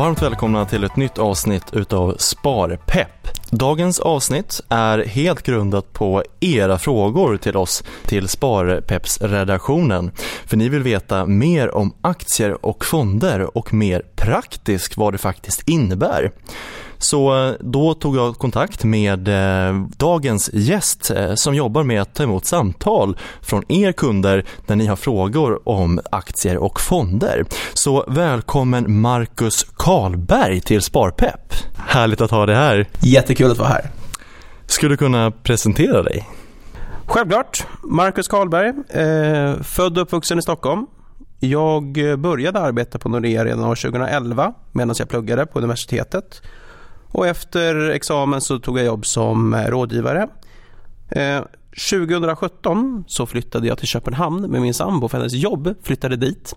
Varmt välkomna till ett nytt avsnitt utav Sparpepp. Dagens avsnitt är helt grundat på era frågor till oss till Sparpepps-redaktionen. För ni vill veta mer om aktier och fonder och mer praktiskt vad det faktiskt innebär. Så eh, då tog jag kontakt med eh, dagens gäst eh, som jobbar med att ta emot samtal från er kunder när ni har frågor om aktier och fonder. Så välkommen Marcus Karlberg till Sparpepp. Härligt att ha dig här. Jättekul att vara här. Skulle du kunna presentera dig? Självklart. Marcus Karlberg, eh, född och uppvuxen i Stockholm. Jag började arbeta på Nordea redan år 2011 medan jag pluggade på universitetet. Och efter examen så tog jag jobb som eh, rådgivare. Eh, 2017 så flyttade jag till Köpenhamn med min sambo för hennes jobb flyttade dit.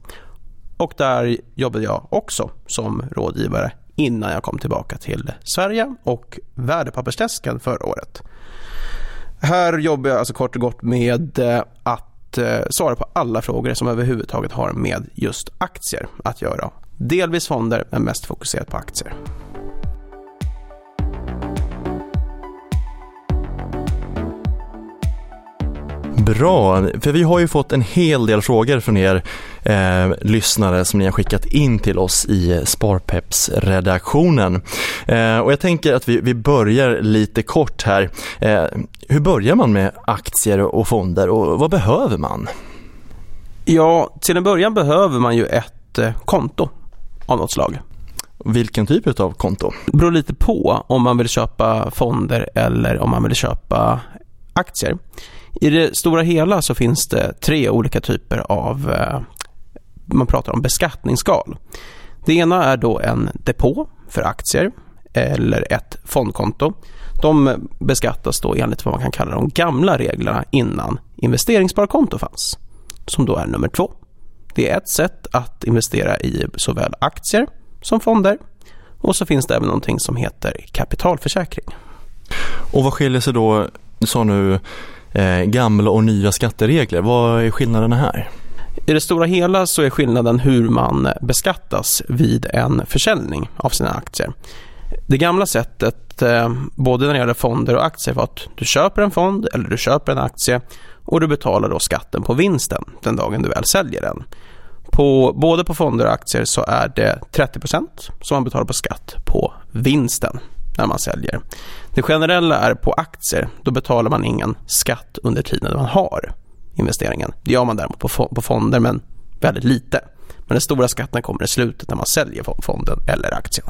Och där jobbade jag också som rådgivare innan jag kom tillbaka till Sverige och värdepappersdesken förra året. Här jobbar jag alltså kort och gott med eh, att eh, svara på alla frågor som överhuvudtaget har med just aktier att göra. Delvis fonder men mest fokuserat på aktier. Bra, för vi har ju fått en hel del frågor från er eh, lyssnare som ni har skickat in till oss i Sparpeps-redaktionen. Eh, och jag tänker att vi, vi börjar lite kort här. Eh, hur börjar man med aktier och fonder och vad behöver man? Ja, till en början behöver man ju ett eh, konto av något slag. Vilken typ av konto? Det beror lite på om man vill köpa fonder eller om man vill köpa aktier. I det stora hela så finns det tre olika typer av, eh, man pratar om beskattningsskal. Det ena är då en depå för aktier eller ett fondkonto. De beskattas då enligt vad man kan kalla de gamla reglerna innan investeringssparkonto fanns, som då är nummer två. Det är ett sätt att investera i såväl aktier som fonder och så finns det även någonting som heter kapitalförsäkring. Och vad skiljer sig då, du sa nu Eh, gamla och nya skatteregler. Vad är skillnaderna här? I det stora hela så är skillnaden hur man beskattas vid en försäljning av sina aktier. Det gamla sättet, eh, både när det gäller fonder och aktier, var att du köper en fond eller du köper en aktie och du betalar då skatten på vinsten den dagen du väl säljer den. På, både på fonder och aktier så är det 30% som man betalar på skatt på vinsten när man säljer. Det generella är på aktier, då betalar man ingen skatt under tiden man har investeringen. Det gör man däremot på fonder, men väldigt lite. Men den stora skatten kommer i slutet när man säljer fonden eller aktien.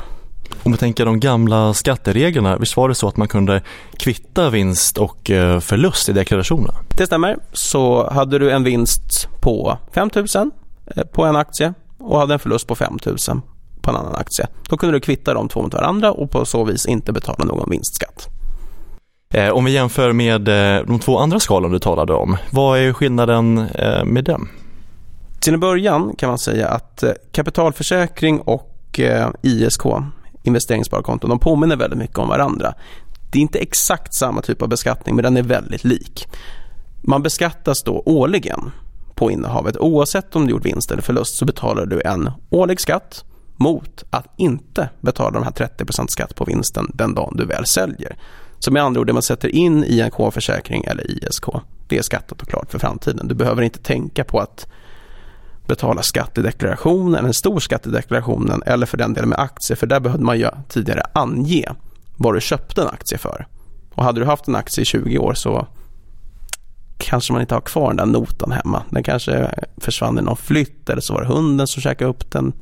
Om vi tänker de gamla skattereglerna, visst var det så att man kunde kvitta vinst och eh, förlust i deklarationen? Det stämmer. Så hade du en vinst på 5 000 eh, på en aktie och hade en förlust på 5 000 på en annan aktie. Då kunde du kvitta de två mot varandra och på så vis inte betala någon vinstskatt. Eh, om vi jämför med eh, de två andra skalor du talade om, vad är skillnaden eh, med dem? Till en början kan man säga att kapitalförsäkring och ISK, investeringssparkonton, de påminner väldigt mycket om varandra. Det är inte exakt samma typ av beskattning men den är väldigt lik. Man beskattas då årligen på innehavet. Oavsett om du gjort vinst eller förlust så betalar du en årlig skatt mot att inte betala de här 30% skatt på vinsten den dagen du väl säljer. Så med andra ord, det man sätter in i en K-försäkring eller ISK, det är skattat och klart för framtiden. Du behöver inte tänka på att betala skatt i deklarationen, en stor skatt i deklarationen eller för den delen med aktier, för där behövde man ju tidigare ange vad du köpte en aktie för. Och hade du haft en aktie i 20 år så kanske man inte har kvar den där notan hemma. Den kanske försvann i någon flytt eller så var det hunden som käkade upp den.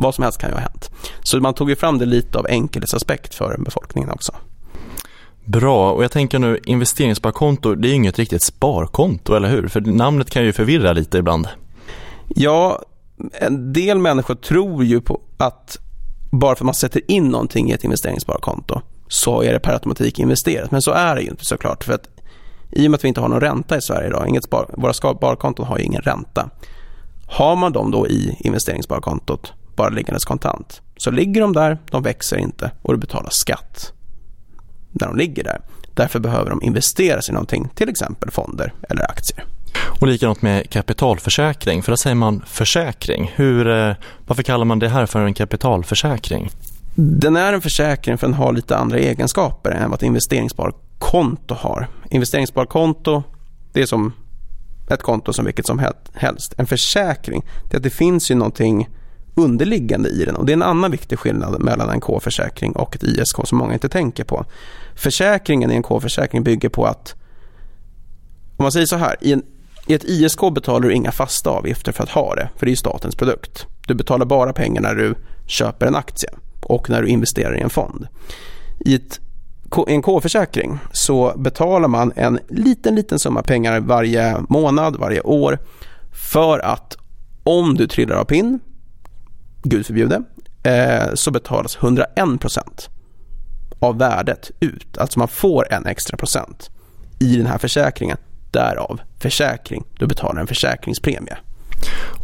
Vad som helst kan ju ha hänt. Så man tog ju fram det lite av enkelhetsaspekt för befolkningen också. Bra, och jag tänker nu investeringssparkonto, det är ju inget riktigt sparkonto, eller hur? För namnet kan ju förvirra lite ibland. Ja, en del människor tror ju på att bara för att man sätter in någonting i ett investeringssparkonto så är det per automatik investerat. Men så är det ju inte såklart. För att I och med att vi inte har någon ränta i Sverige idag, inget spar, våra sparkonton har ju ingen ränta. Har man dem då i investeringssparkontot bara liggandes kontant så ligger de där, de växer inte och du betalar skatt när de ligger där. Därför behöver de investeras i någonting, till exempel fonder eller aktier. Och likadant med kapitalförsäkring, för där säger man försäkring. Hur, eh, varför kallar man det här för en kapitalförsäkring? Den är en försäkring för den har lite andra egenskaper än vad ett investeringssparkonto har. Investeringssparkonto, det är som ett konto som vilket som helst. En försäkring, det är att det finns ju någonting underliggande i den och det är en annan viktig skillnad mellan en K-försäkring och ett ISK som många inte tänker på. Försäkringen i en K-försäkring bygger på att, om man säger så här, i, en, i ett ISK betalar du inga fasta avgifter för att ha det, för det är statens produkt. Du betalar bara pengar när du köper en aktie och när du investerar i en fond. I ett en K-försäkring så betalar man en liten, liten summa pengar varje månad, varje år för att om du trillar av pinn, gud förbjude, eh, så betalas 101 procent av värdet ut. Alltså man får en extra procent i den här försäkringen. Därav försäkring. Du betalar en försäkringspremie.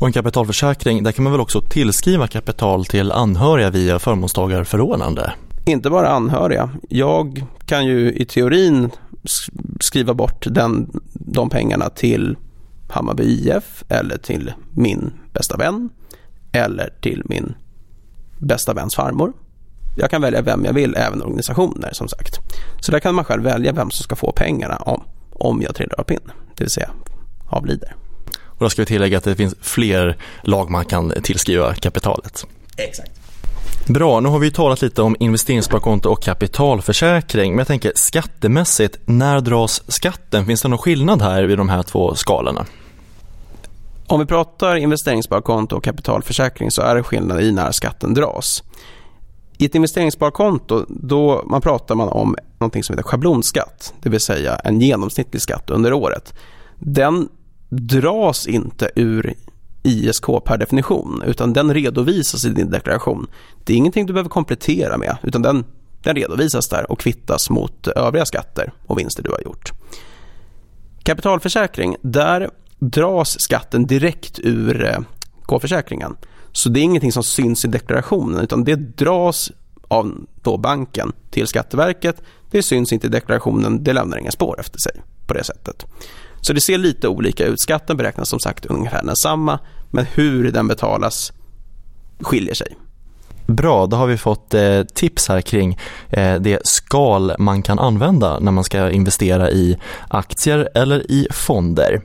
Och en kapitalförsäkring, där kan man väl också tillskriva kapital till anhöriga via förmånstagarförordnande? Inte bara anhöriga. Jag kan ju i teorin skriva bort den, de pengarna till Hammarby IF eller till min bästa vän eller till min bästa väns farmor. Jag kan välja vem jag vill, även organisationer som sagt. Så där kan man själv välja vem som ska få pengarna om, om jag trillar av pinn, det vill säga avlider. Och då ska vi tillägga att det finns fler lag man kan tillskriva kapitalet. Exakt. Bra, nu har vi talat lite om investeringssparkonto och kapitalförsäkring. Men jag tänker skattemässigt, när dras skatten? Finns det någon skillnad här vid de här två skalorna? Om vi pratar investeringssparkonto och kapitalförsäkring så är det skillnad i när skatten dras. I ett investeringssparkonto då man pratar man om något som heter schablonskatt, det vill säga en genomsnittlig skatt under året. Den dras inte ur ISK per definition utan den redovisas i din deklaration. Det är ingenting du behöver komplettera med utan den, den redovisas där och kvittas mot övriga skatter och vinster du har gjort. Kapitalförsäkring, där dras skatten direkt ur eh, K-försäkringen. Så det är ingenting som syns i deklarationen utan det dras av då banken till Skatteverket. Det syns inte i deklarationen, det lämnar inga spår efter sig på det sättet. Så det ser lite olika ut. Skatten beräknas som sagt ungefär densamma men hur den betalas skiljer sig. Bra, då har vi fått eh, tips här kring eh, det skal man kan använda när man ska investera i aktier eller i fonder.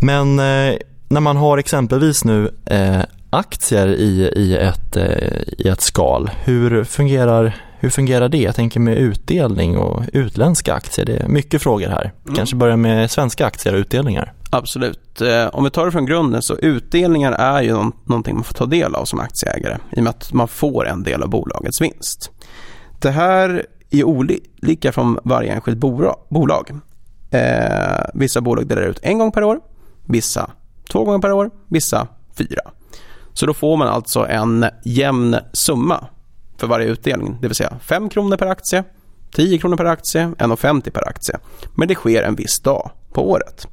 Men eh, när man har exempelvis nu eh, aktier i, i, ett, eh, i ett skal, hur fungerar, hur fungerar det? Jag tänker med utdelning och utländska aktier. Det är mycket frågor här. Mm. Kanske börja med svenska aktier och utdelningar. Absolut. Om vi tar det från grunden så utdelningar är ju någonting man får ta del av som aktieägare i och med att man får en del av bolagets vinst. Det här är olika från varje enskilt bolag. Eh, vissa bolag delar ut en gång per år vissa två gånger per år, vissa fyra. Så då får man alltså en jämn summa för varje utdelning, det vill säga 5 kronor per aktie, 10 kronor per aktie, 1,50 per aktie. Men det sker en viss dag på året.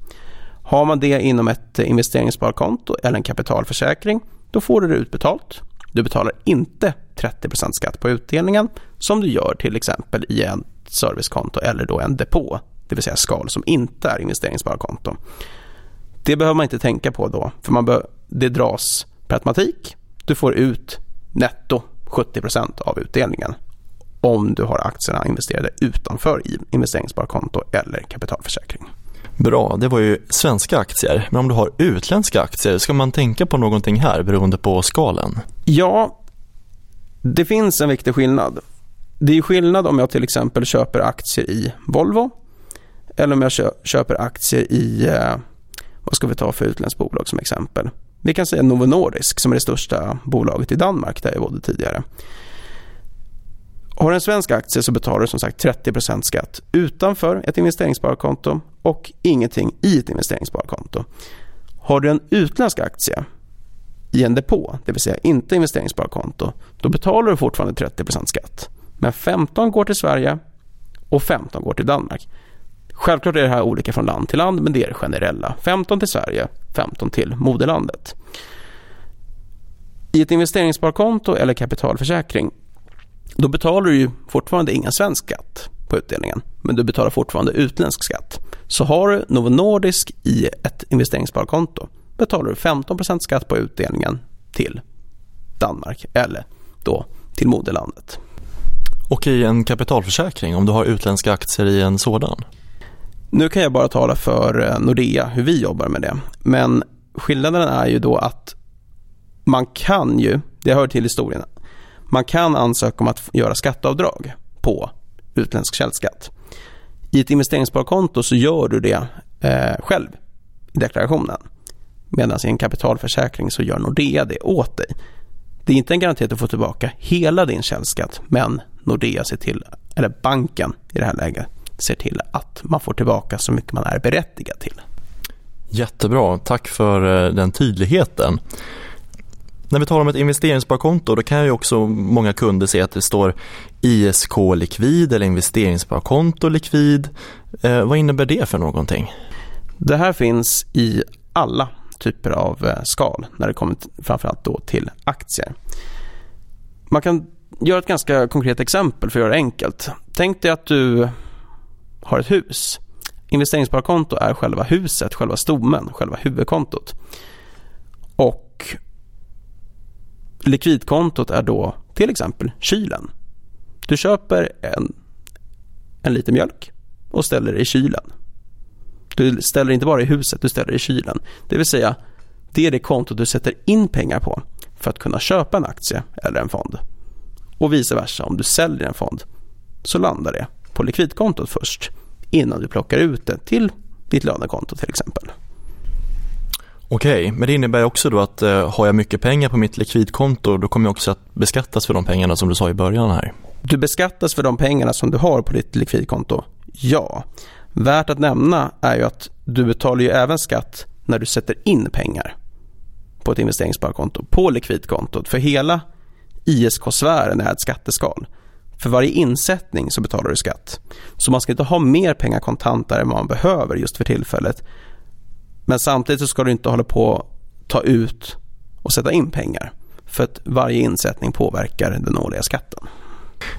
Har man det inom ett investeringssparkonto eller en kapitalförsäkring, då får du det utbetalt. Du betalar inte 30% skatt på utdelningen som du gör till exempel i ett servicekonto eller då en depå, det vill säga skal som inte är investeringssparkonto. Det behöver man inte tänka på då, för man det dras per automatik. Du får ut netto 70% av utdelningen om du har aktierna investerade utanför investeringssparkonto eller kapitalförsäkring. Bra, det var ju svenska aktier. Men om du har utländska aktier, ska man tänka på någonting här beroende på skalen? Ja, det finns en viktig skillnad. Det är skillnad om jag till exempel köper aktier i Volvo eller om jag köper aktier i eh, vad ska vi ta för utländskt bolag som exempel? Vi kan säga Novo Nordisk som är det största bolaget i Danmark där jag bodde tidigare. Har du en svensk aktie så betalar du som sagt 30% skatt utanför ett investeringssparkonto och ingenting i ett investeringssparkonto. Har du en utländsk aktie i en depå, det vill säga inte investeringssparkonto, då betalar du fortfarande 30% skatt. Men 15 går till Sverige och 15 går till Danmark. Självklart är det här olika från land till land men det är det generella. 15 till Sverige, 15 till moderlandet. I ett investeringssparkonto eller kapitalförsäkring då betalar du ju fortfarande ingen svensk skatt på utdelningen men du betalar fortfarande utländsk skatt. Så har du Novo Nordisk i ett investeringssparkonto betalar du 15% skatt på utdelningen till Danmark eller då till moderlandet. Och i en kapitalförsäkring, om du har utländska aktier i en sådan? Nu kan jag bara tala för eh, Nordea, hur vi jobbar med det. Men skillnaden är ju då att man kan ju, det hör till historien, man kan ansöka om att göra skatteavdrag på utländsk källskatt. I ett investeringssparkonto så gör du det eh, själv i deklarationen. Medan i en kapitalförsäkring så gör Nordea det åt dig. Det är inte en garanti att du får tillbaka hela din källskatt men Nordea ser till, eller banken i det här läget, ser till att man får tillbaka så mycket man är berättigad till. Jättebra, tack för eh, den tydligheten. När vi talar om ett investeringssparkonto då kan ju också många kunder se att det står ISK likvid eller investeringssparkonto likvid. Eh, vad innebär det för någonting? Det här finns i alla typer av eh, skal när det kommer framförallt då till aktier. Man kan göra ett ganska konkret exempel för att göra det enkelt. Tänk dig att du har ett hus. Investeringssparkonto är själva huset, själva stommen, själva huvudkontot. Och likvidkontot är då till exempel kylen. Du köper en, en liter mjölk och ställer det i kylen. Du ställer inte bara i huset, du ställer i kylen. Det vill säga, det är det konto du sätter in pengar på för att kunna köpa en aktie eller en fond. Och vice versa, om du säljer en fond så landar det på likvidkontot först innan du plockar ut det till ditt lönekonto till exempel. Okej, men det innebär också då att eh, har jag mycket pengar på mitt likvidkonto då kommer jag också att beskattas för de pengarna som du sa i början här. Du beskattas för de pengarna som du har på ditt likvidkonto, ja. Värt att nämna är ju att du betalar ju även skatt när du sätter in pengar på ett investeringssparkonto, på likvidkontot. För hela ISK-sfären är ett skatteskal. För varje insättning så betalar du skatt. Så man ska inte ha mer pengar kontanter än man behöver just för tillfället. Men samtidigt så ska du inte hålla på att ta ut och sätta in pengar. För att varje insättning påverkar den årliga skatten.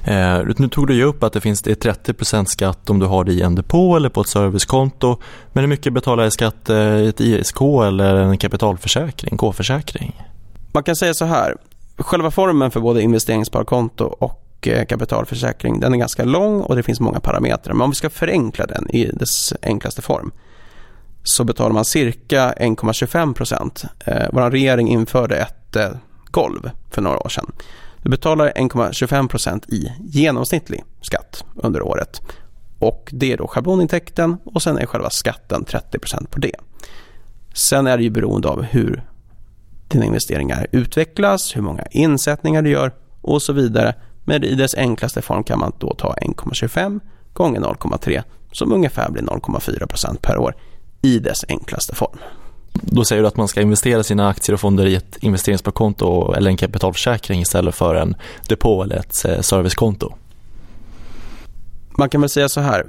Eh, nu tog du ju upp att det finns det 30% skatt om du har det i en depå eller på ett servicekonto. Men hur mycket betalar jag skatt eh, i ett ISK eller en kapitalförsäkring, K-försäkring? Man kan säga så här, själva formen för både investeringssparkonto och Eh, kapitalförsäkring den är ganska lång och det finns många parametrar. Men om vi ska förenkla den i dess enklaste form så betalar man cirka 1,25 procent. Eh, Vår regering införde ett eh, golv för några år sedan. Du betalar 1,25 procent i genomsnittlig skatt under året. Och Det är då schablonintäkten och sen är själva skatten 30 procent på det. Sen är det ju beroende av hur dina investeringar utvecklas, hur många insättningar du gör och så vidare. Men i dess enklaste form kan man då ta 1,25 gånger 0,3 som ungefär blir 0,4 procent per år i dess enklaste form. Då säger du att man ska investera sina aktier och fonder i ett investeringssparkonto eller en kapitalförsäkring istället för en depå eller ett eh, servicekonto. Man kan väl säga så här,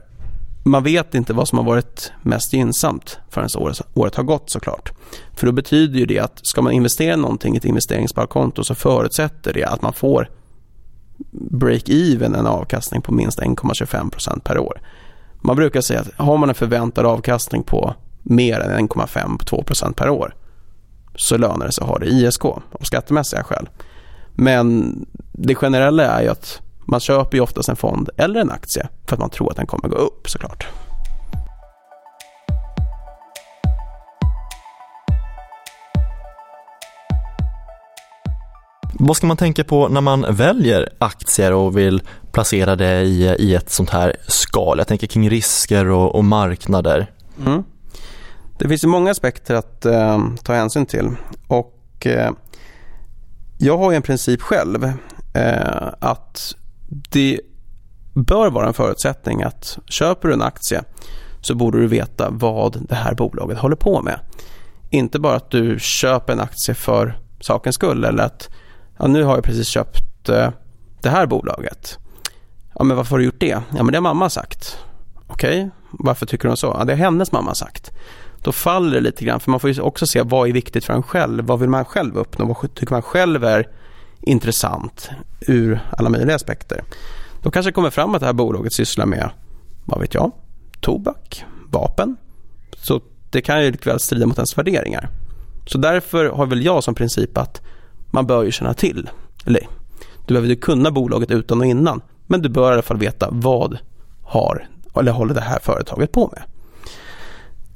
man vet inte vad som har varit mest gynnsamt förrän året har gått såklart. För då betyder ju det att ska man investera någonting i ett investeringssparkonto så förutsätter det att man får break-even en avkastning på minst 1,25% per år. Man brukar säga att har man en förväntad avkastning på mer än 1,5-2% per år så lönar det sig att ha det i ISK av skattemässiga skäl. Men det generella är ju att man köper ju oftast en fond eller en aktie för att man tror att den kommer gå upp såklart. Vad ska man tänka på när man väljer aktier och vill placera det i, i ett sånt här skal? Jag tänker kring risker och, och marknader. Mm. Det finns ju många aspekter att eh, ta hänsyn till och eh, jag har ju en princip själv eh, att det bör vara en förutsättning att köper du en aktie så borde du veta vad det här bolaget håller på med. Inte bara att du köper en aktie för sakens skull eller att ja, nu har jag precis köpt eh, det här bolaget. Ja, men varför har du gjort det? Ja, men det har mamma sagt. Okej, okay. varför tycker hon så? Ja, det har hennes mamma sagt. Då faller det lite grann, för man får ju också se vad är viktigt för en själv. Vad vill man själv uppnå? Vad tycker man själv är intressant ur alla möjliga aspekter. Då kanske det kommer fram att det här bolaget sysslar med, vad vet jag, tobak, vapen. Så det kan ju likväl strida mot ens värderingar. Så därför har väl jag som princip att man bör ju känna till, eller du behöver ju kunna bolaget utan och innan, men du bör i alla fall veta vad har, eller håller det här företaget på med.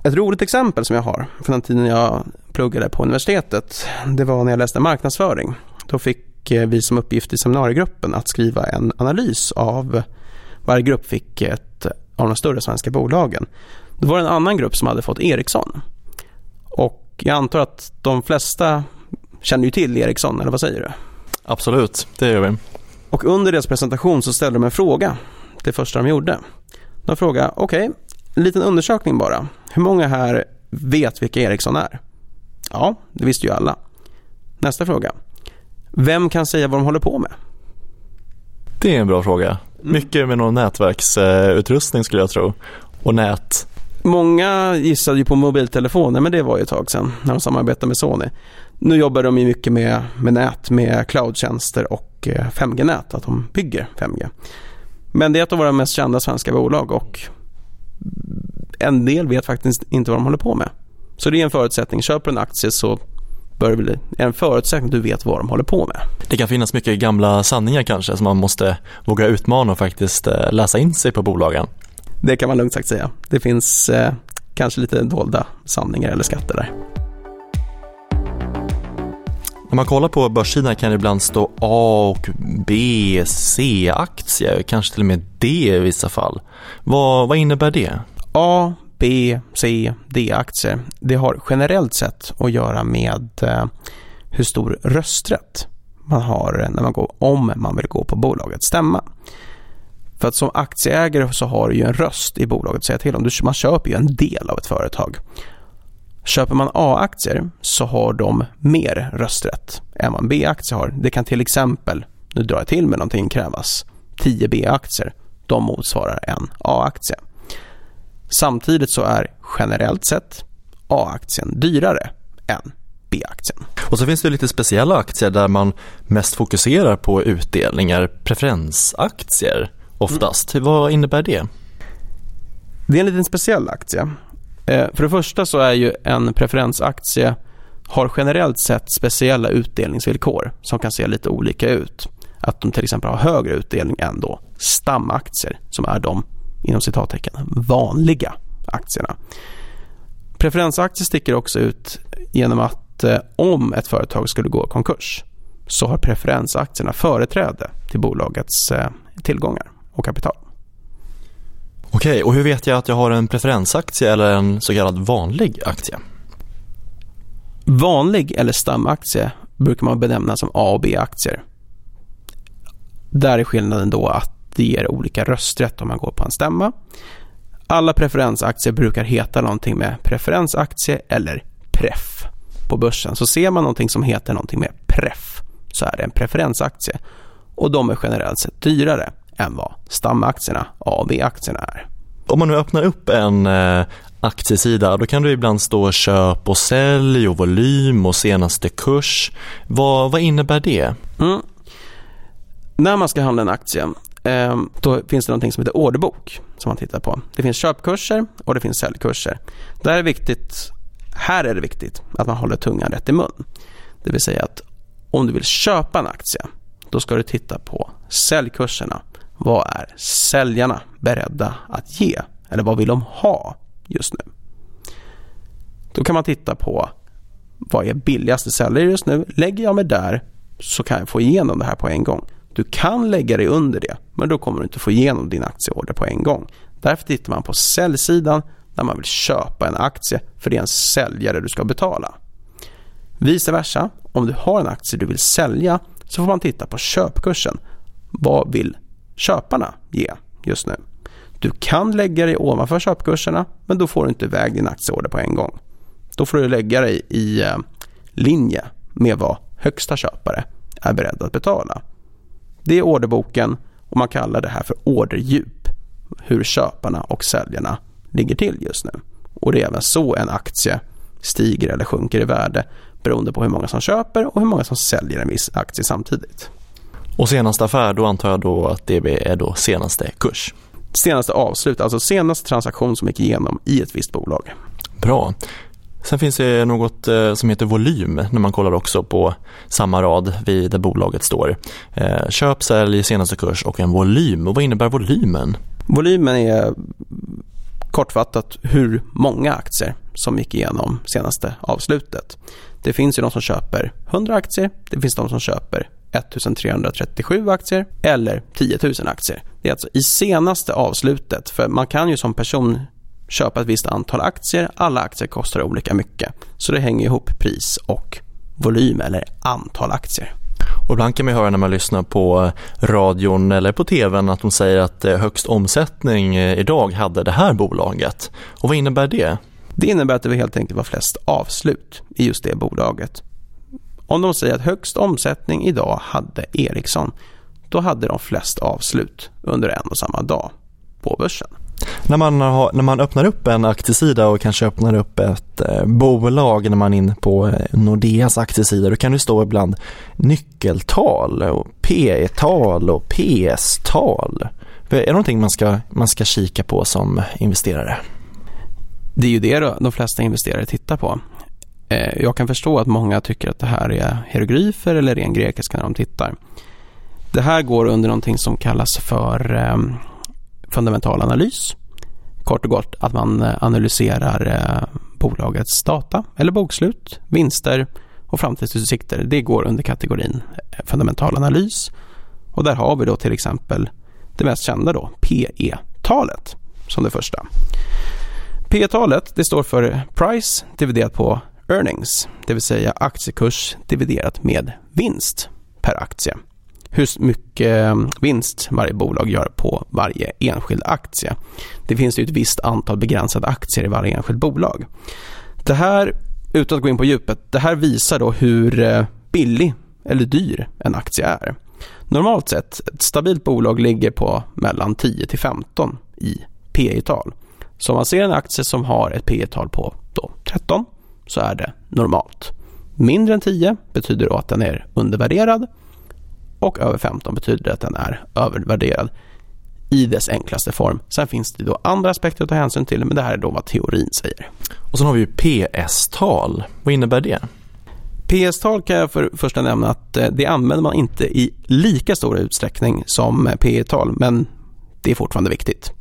Ett roligt exempel som jag har från den tiden jag pluggade på universitetet, det var när jag läste marknadsföring. Då fick eh, vi som uppgift i seminariegruppen att skriva en analys av, varje grupp fick ett av de större svenska bolagen. Då var det en annan grupp som hade fått Ericsson. Och jag antar att de flesta känner ju till Ericsson, eller vad säger du? Absolut, det gör vi. Och under deras presentation så ställde de en fråga, det första de gjorde. De frågade, okej, okay, en liten undersökning bara. Hur många här vet vilka Ericsson är? Ja, det visste ju alla. Nästa fråga. Vem kan säga vad de håller på med? Det är en bra fråga. Mm. Mycket med någon nätverksutrustning skulle jag tro. Och nät. Många gissade ju på mobiltelefoner, men det var ju ett tag sedan när de samarbetade med Sony. Nu jobbar de ju mycket med, med nät, med cloudtjänster och 5G-nät, eh, att de bygger 5G. Men det är ett av våra mest kända svenska bolag och en del vet faktiskt inte vad de håller på med. Så det är en förutsättning. Köper en aktie så bör det bli en förutsättning att du vet vad de håller på med. Det kan finnas mycket gamla sanningar kanske som man måste våga utmana och faktiskt eh, läsa in sig på bolagen. Det kan man lugnt sagt säga. Det finns eh, kanske lite dolda sanningar eller skatter där. När man kollar på börssidan kan det ibland stå A och B, C-aktier, kanske till och med D i vissa fall. Vad, vad innebär det? A, B, C, D-aktier. Det har generellt sett att göra med eh, hur stor rösträtt man har när man går, om man vill gå på bolagets stämma. För att som aktieägare så har du ju en röst i bolaget att säga till om. Man köper ju en del av ett företag. Köper man A-aktier så har de mer rösträtt än vad en B-aktie har. Det kan till exempel, nu drar jag till med någonting, krävas 10 B-aktier. De motsvarar en A-aktie. Samtidigt så är generellt sett A-aktien dyrare än B-aktien. Och så finns det lite speciella aktier där man mest fokuserar på utdelningar, preferensaktier oftast. Mm. Vad innebär det? Det är en liten speciell aktie. Eh, för det första så är ju en preferensaktie har generellt sett speciella utdelningsvillkor som kan se lite olika ut. Att de till exempel har högre utdelning än då stamaktier som är de inom citattecken vanliga aktierna. Preferensaktier sticker också ut genom att eh, om ett företag skulle gå i konkurs så har preferensaktierna företräde till bolagets eh, tillgångar och kapital. Okej, och hur vet jag att jag har en preferensaktie eller en så kallad vanlig aktie? Vanlig eller stamaktie brukar man benämna som A och B-aktier. Där är skillnaden då att det ger olika rösträtt om man går på en stämma. Alla preferensaktier brukar heta någonting med preferensaktie eller preff på börsen. Så ser man någonting som heter någonting med preff så är det en preferensaktie och de är generellt sett dyrare än vad stamaktierna, AB-aktierna är. Om man nu öppnar upp en eh, aktiesida då kan det ibland stå köp och sälj och volym och senaste kurs. Vad, vad innebär det? Mm. När man ska handla en aktie eh, då finns det någonting som heter orderbok som man tittar på. Det finns köpkurser och det finns säljkurser. Där är viktigt, här är det viktigt att man håller tungan rätt i mun. Det vill säga att om du vill köpa en aktie då ska du titta på säljkurserna vad är säljarna beredda att ge? Eller vad vill de ha just nu? Då kan man titta på vad är billigaste säljare just nu? Lägger jag mig där så kan jag få igenom det här på en gång. Du kan lägga dig under det, men då kommer du inte få igenom din aktieorder på en gång. Därför tittar man på säljsidan när man vill köpa en aktie för det är en säljare du ska betala. Vice versa, om du har en aktie du vill sälja så får man titta på köpkursen. Vad vill köparna ge just nu. Du kan lägga dig ovanför köpkurserna men då får du inte iväg din aktieorder på en gång. Då får du lägga dig i eh, linje med vad högsta köpare är beredd att betala. Det är orderboken och man kallar det här för orderdjup. Hur köparna och säljarna ligger till just nu. Och det är även så en aktie stiger eller sjunker i värde beroende på hur många som köper och hur många som säljer en viss aktie samtidigt. Och senaste affär, då antar jag då att det är då senaste kurs. senaste avslut, alltså senaste transaktion som gick igenom i ett visst bolag. Bra. Sen finns det något eh, som heter volym när man kollar också på samma rad vid där bolaget står. Eh, köp, sälj, senaste kurs och en volym. Och vad innebär volymen? Volymen är kortfattat hur många aktier som gick igenom senaste avslutet. Det finns ju de som köper 100 aktier, det finns de som köper 1337 aktier eller 10 000 aktier. Det är alltså i senaste avslutet, för man kan ju som person köpa ett visst antal aktier. Alla aktier kostar olika mycket. Så det hänger ihop pris och volym eller antal aktier. Och ibland kan man höra när man lyssnar på radion eller på tvn att de säger att eh, högst omsättning eh, idag hade det här bolaget. Och vad innebär det? Det innebär att det helt enkelt var flest avslut i just det bolaget. Om de säger att högst omsättning idag hade Ericsson, då hade de flest avslut under en och samma dag på börsen. När man, har, när man öppnar upp en aktiesida och kanske öppnar upp ett eh, bolag när man är inne på eh, Nordeas aktiesida då kan det stå ibland nyckeltal och P-tal och PS-tal. Är det någonting man ska, man ska kika på som investerare? Det är ju det de flesta investerare tittar på. Eh, jag kan förstå att många tycker att det här är hieroglyfer eller ren grekiska när de tittar. Det här går under någonting som kallas för ehm, fundamental analys. Kort och gott att man eh, analyserar eh, bolagets data eller bokslut, vinster och framtidsutsikter. Det går under kategorin fundamental analys. Och där har vi då till exempel det mest kända då, PE-talet som det första. PE-talet det står för Price dividerat på Earnings, det vill säga aktiekurs dividerat med vinst per aktie. Hur mycket mm, vinst varje bolag gör på varje enskild aktie. Det finns ju ett visst antal begränsade aktier i varje enskilt bolag. Det här, utan att gå in på djupet, det här visar då hur eh, billig eller dyr en aktie är. Normalt sett, ett stabilt bolag ligger på mellan 10 till 15 i P tal Så om man ser en aktie som har ett P tal på då 13 så är det normalt. Mindre än 10 betyder då att den är undervärderad och över 15 betyder att den är övervärderad i dess enklaste form. Sen finns det då andra aspekter att ta hänsyn till men det här är då vad teorin säger. Och sen har vi ju PS-tal. Vad innebär det? PS-tal kan jag för första nämna att eh, det använder man inte i lika stor utsträckning som P-tal men det är fortfarande viktigt.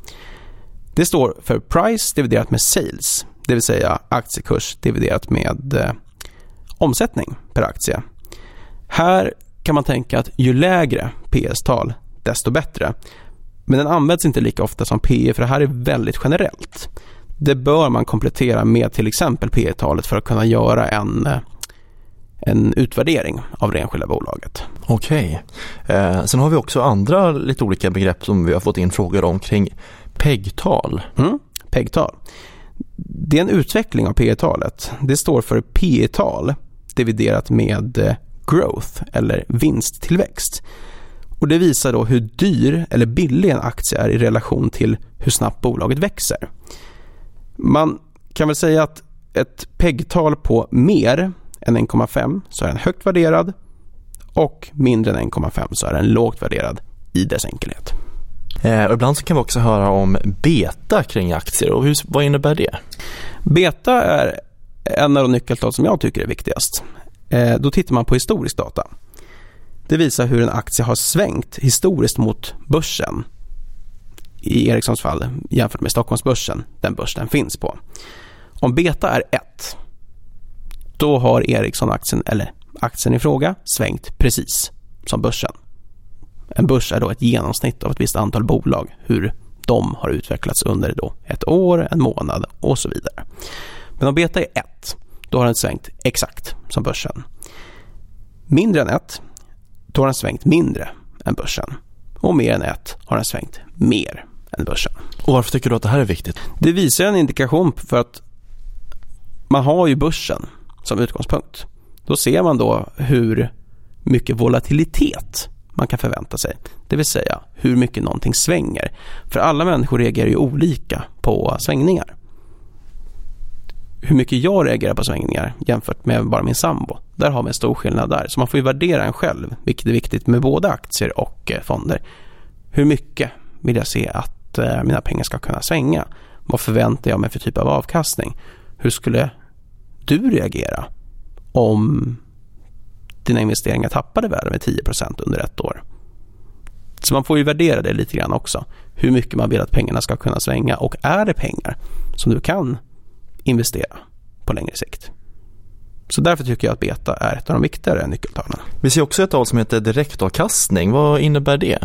Det står för price dividerat med sales det vill säga aktiekurs dividerat med eh, omsättning per aktie. Här kan man tänka att ju lägre PS-tal desto bättre. Men den används inte lika ofta som PE för det här är väldigt generellt. Det bör man komplettera med till exempel P talet för att kunna göra en, eh, en utvärdering av det enskilda bolaget. Okej. Eh, sen har vi också andra lite olika begrepp som vi har fått in frågor om kring PEG-tal. Mm, PEG-tal det är en utveckling av P talet Det står för P tal dividerat med eh, growth eller vinsttillväxt. Och det visar då hur dyr eller billig en aktie är i relation till hur snabbt bolaget växer. Man kan väl säga att ett PEG-tal på mer än 1,5 så är den högt värderad och mindre än 1,5 så är den lågt värderad i dess enkelhet. Eh, och ibland så kan vi också höra om beta kring aktier och hur, vad innebär det? Beta är en av de nyckeltal som jag tycker är viktigast. Eh, då tittar man på historisk data. Det visar hur en aktie har svängt historiskt mot börsen. I Ericssons fall jämfört med Stockholmsbörsen, den börs den finns på. Om beta är 1, då har Ericsson-aktien, eller aktien i fråga, svängt precis som börsen. En börs är då ett genomsnitt av ett visst antal bolag, hur de har utvecklats under då ett år, en månad och så vidare. Men om beta är 1, då har den svängt exakt som börsen. Mindre än 1, då har den svängt mindre än börsen. Och mer än 1 har den svängt mer än börsen. Och varför tycker du att det här är viktigt? Det visar en indikation för att man har ju börsen som utgångspunkt. Då ser man då hur mycket volatilitet man kan förvänta sig. Det vill säga hur mycket någonting svänger. För alla människor reagerar ju olika på svängningar. Hur mycket jag reagerar på svängningar jämfört med bara min sambo. Där har vi en stor skillnad där. Så man får ju värdera en själv, vilket är viktigt med både aktier och eh, fonder. Hur mycket vill jag se att eh, mina pengar ska kunna svänga? Vad förväntar jag mig för typ av avkastning? Hur skulle du reagera om dina investeringar tappade värde med 10% under ett år? Så man får ju värdera det lite grann också. Hur mycket man vill att pengarna ska kunna svänga och är det pengar som du kan investera på längre sikt? Så därför tycker jag att beta är ett av de viktigare nyckeltalen. Vi ser också ett tal som heter direktavkastning. Vad innebär det?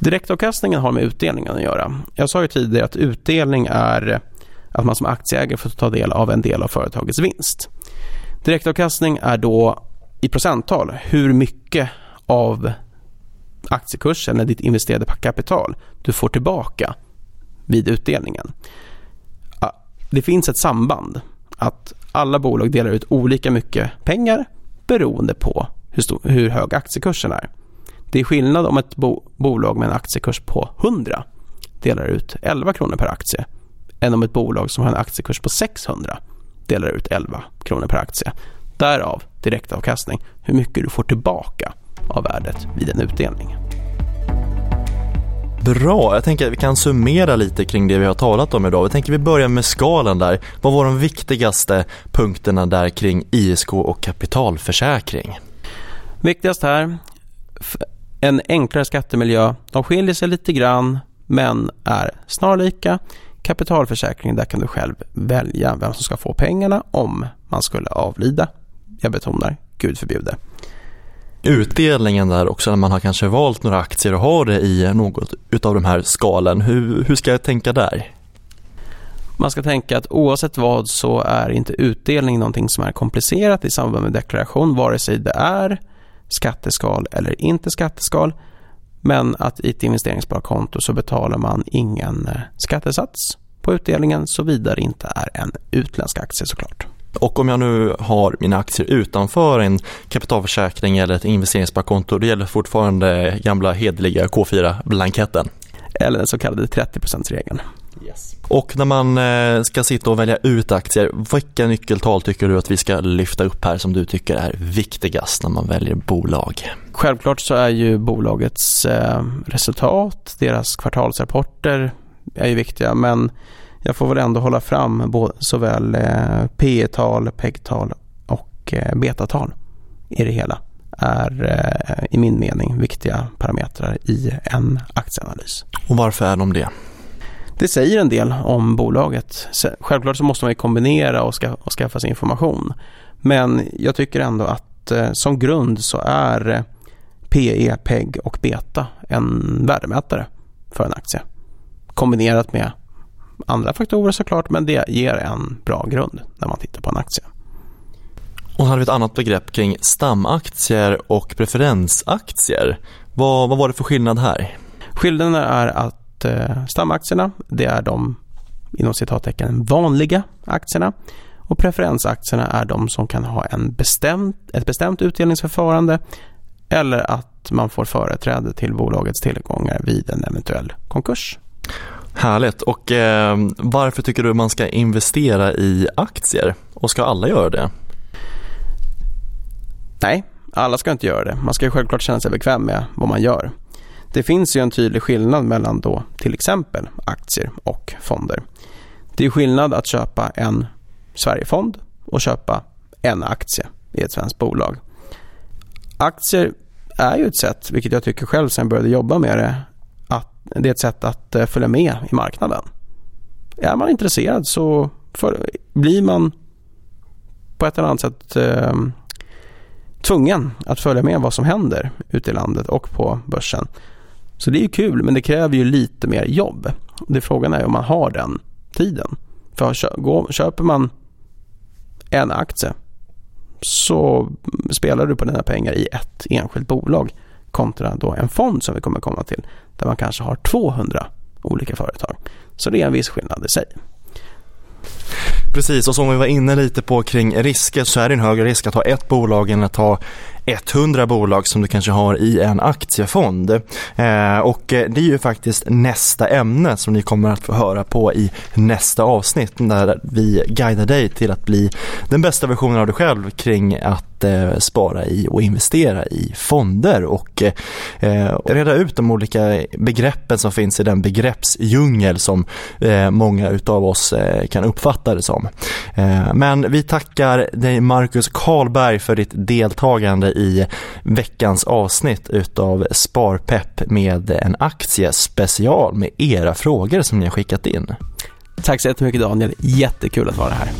Direktavkastningen har med utdelningen att göra. Jag sa ju tidigare att utdelning är att man som aktieägare får ta del av en del av företagets vinst. Direktavkastning är då i procenttal hur mycket av aktiekursen eller ditt investerade kapital du får tillbaka vid utdelningen. Det finns ett samband att alla bolag delar ut olika mycket pengar beroende på hur, stor, hur hög aktiekursen är. Det är skillnad om ett bo, bolag med en aktiekurs på 100 delar ut 11 kronor per aktie än om ett bolag som har en aktiekurs på 600 delar ut 11 kronor per aktie. Därav direktavkastning, hur mycket du får tillbaka av värdet vid en utdelning. Bra, jag tänker att vi kan summera lite kring det vi har talat om idag. Jag tänker vi börjar med skalan där. Vad var de viktigaste punkterna där kring ISK och kapitalförsäkring? Viktigast här, en enklare skattemiljö. De skiljer sig lite grann men är snarlika. Kapitalförsäkring, där kan du själv välja vem som ska få pengarna om man skulle avlida. Jag betonar, Gud förbjude utdelningen där också när man har kanske valt några aktier och har det i något utav de här skalen. Hur, hur ska jag tänka där? Man ska tänka att oavsett vad så är inte utdelning någonting som är komplicerat i samband med deklaration, vare sig det är skatteskal eller inte skatteskal. Men att i ett investeringssparkonto så betalar man ingen eh, skattesats på utdelningen såvida det inte är en utländsk aktie såklart. Och om jag nu har mina aktier utanför en kapitalförsäkring eller ett investeringssparkonto, då gäller fortfarande gamla hederliga K4-blanketten. Eller den så kallade 30%-regeln. Yes. Och när man eh, ska sitta och välja ut aktier, vilka nyckeltal tycker du att vi ska lyfta upp här som du tycker är viktigast när man väljer bolag? Självklart så är ju bolagets eh, resultat, deras kvartalsrapporter är ju viktiga men jag får väl ändå hålla fram såväl eh, P tal PEG-tal och eh, betatal i det hela är eh, i min mening viktiga parametrar i en aktieanalys. Och varför är de det? Det säger en del om bolaget. Självklart så måste man kombinera och, ska, och skaffa sig information. Men jag tycker ändå att som grund så är PE, PEG och beta en värdemätare för en aktie. Kombinerat med andra faktorer såklart, men det ger en bra grund när man tittar på en aktie. Och här har vi ett annat begrepp kring stamaktier och preferensaktier. Vad, vad var det för skillnad här? Skillnaden är att eh, stamaktierna, det är de inom citattecken vanliga aktierna och preferensaktierna är de som kan ha en bestämt, ett bestämt utdelningsförfarande eller att man får företräde till bolagets tillgångar vid en eventuell konkurs. Härligt. Och eh, varför tycker du man ska investera i aktier? Och ska alla göra det? Nej, alla ska inte göra det. Man ska självklart känna sig bekväm med vad man gör. Det finns ju en tydlig skillnad mellan då till exempel aktier och fonder. Det är skillnad att köpa en Sverigefond och köpa en aktie i ett svenskt bolag. Aktier är ju ett sätt, vilket jag tycker själv sen jag började jobba med det, det är ett sätt att eh, följa med i marknaden. Är man intresserad så för, blir man på ett eller annat sätt eh, tvungen att följa med vad som händer ute i landet och på börsen. Så det är ju kul men det kräver ju lite mer jobb. Det frågan är om man har den tiden. För köper man en aktie så spelar du på dina pengar i ett enskilt bolag kontra då en fond som vi kommer komma till där man kanske har 200 olika företag. Så det är en viss skillnad i sig. Precis, och som vi var inne lite på kring risker så är det en högre risk att ha ett bolag än att ha 100 bolag som du kanske har i en aktiefond. Eh, och eh, det är ju faktiskt nästa ämne som ni kommer att få höra på i nästa avsnitt där vi guidar dig till att bli den bästa versionen av dig själv kring att eh, spara i och investera i fonder och eh, reda ut de olika begreppen som finns i den begreppsdjungel som eh, många utav oss eh, kan uppfatta det som. Eh, men vi tackar dig Marcus Karlberg för ditt deltagande i veckans avsnitt utav Sparpepp med en aktiespecial med era frågor som ni har skickat in. Tack så jättemycket Daniel, jättekul att vara här.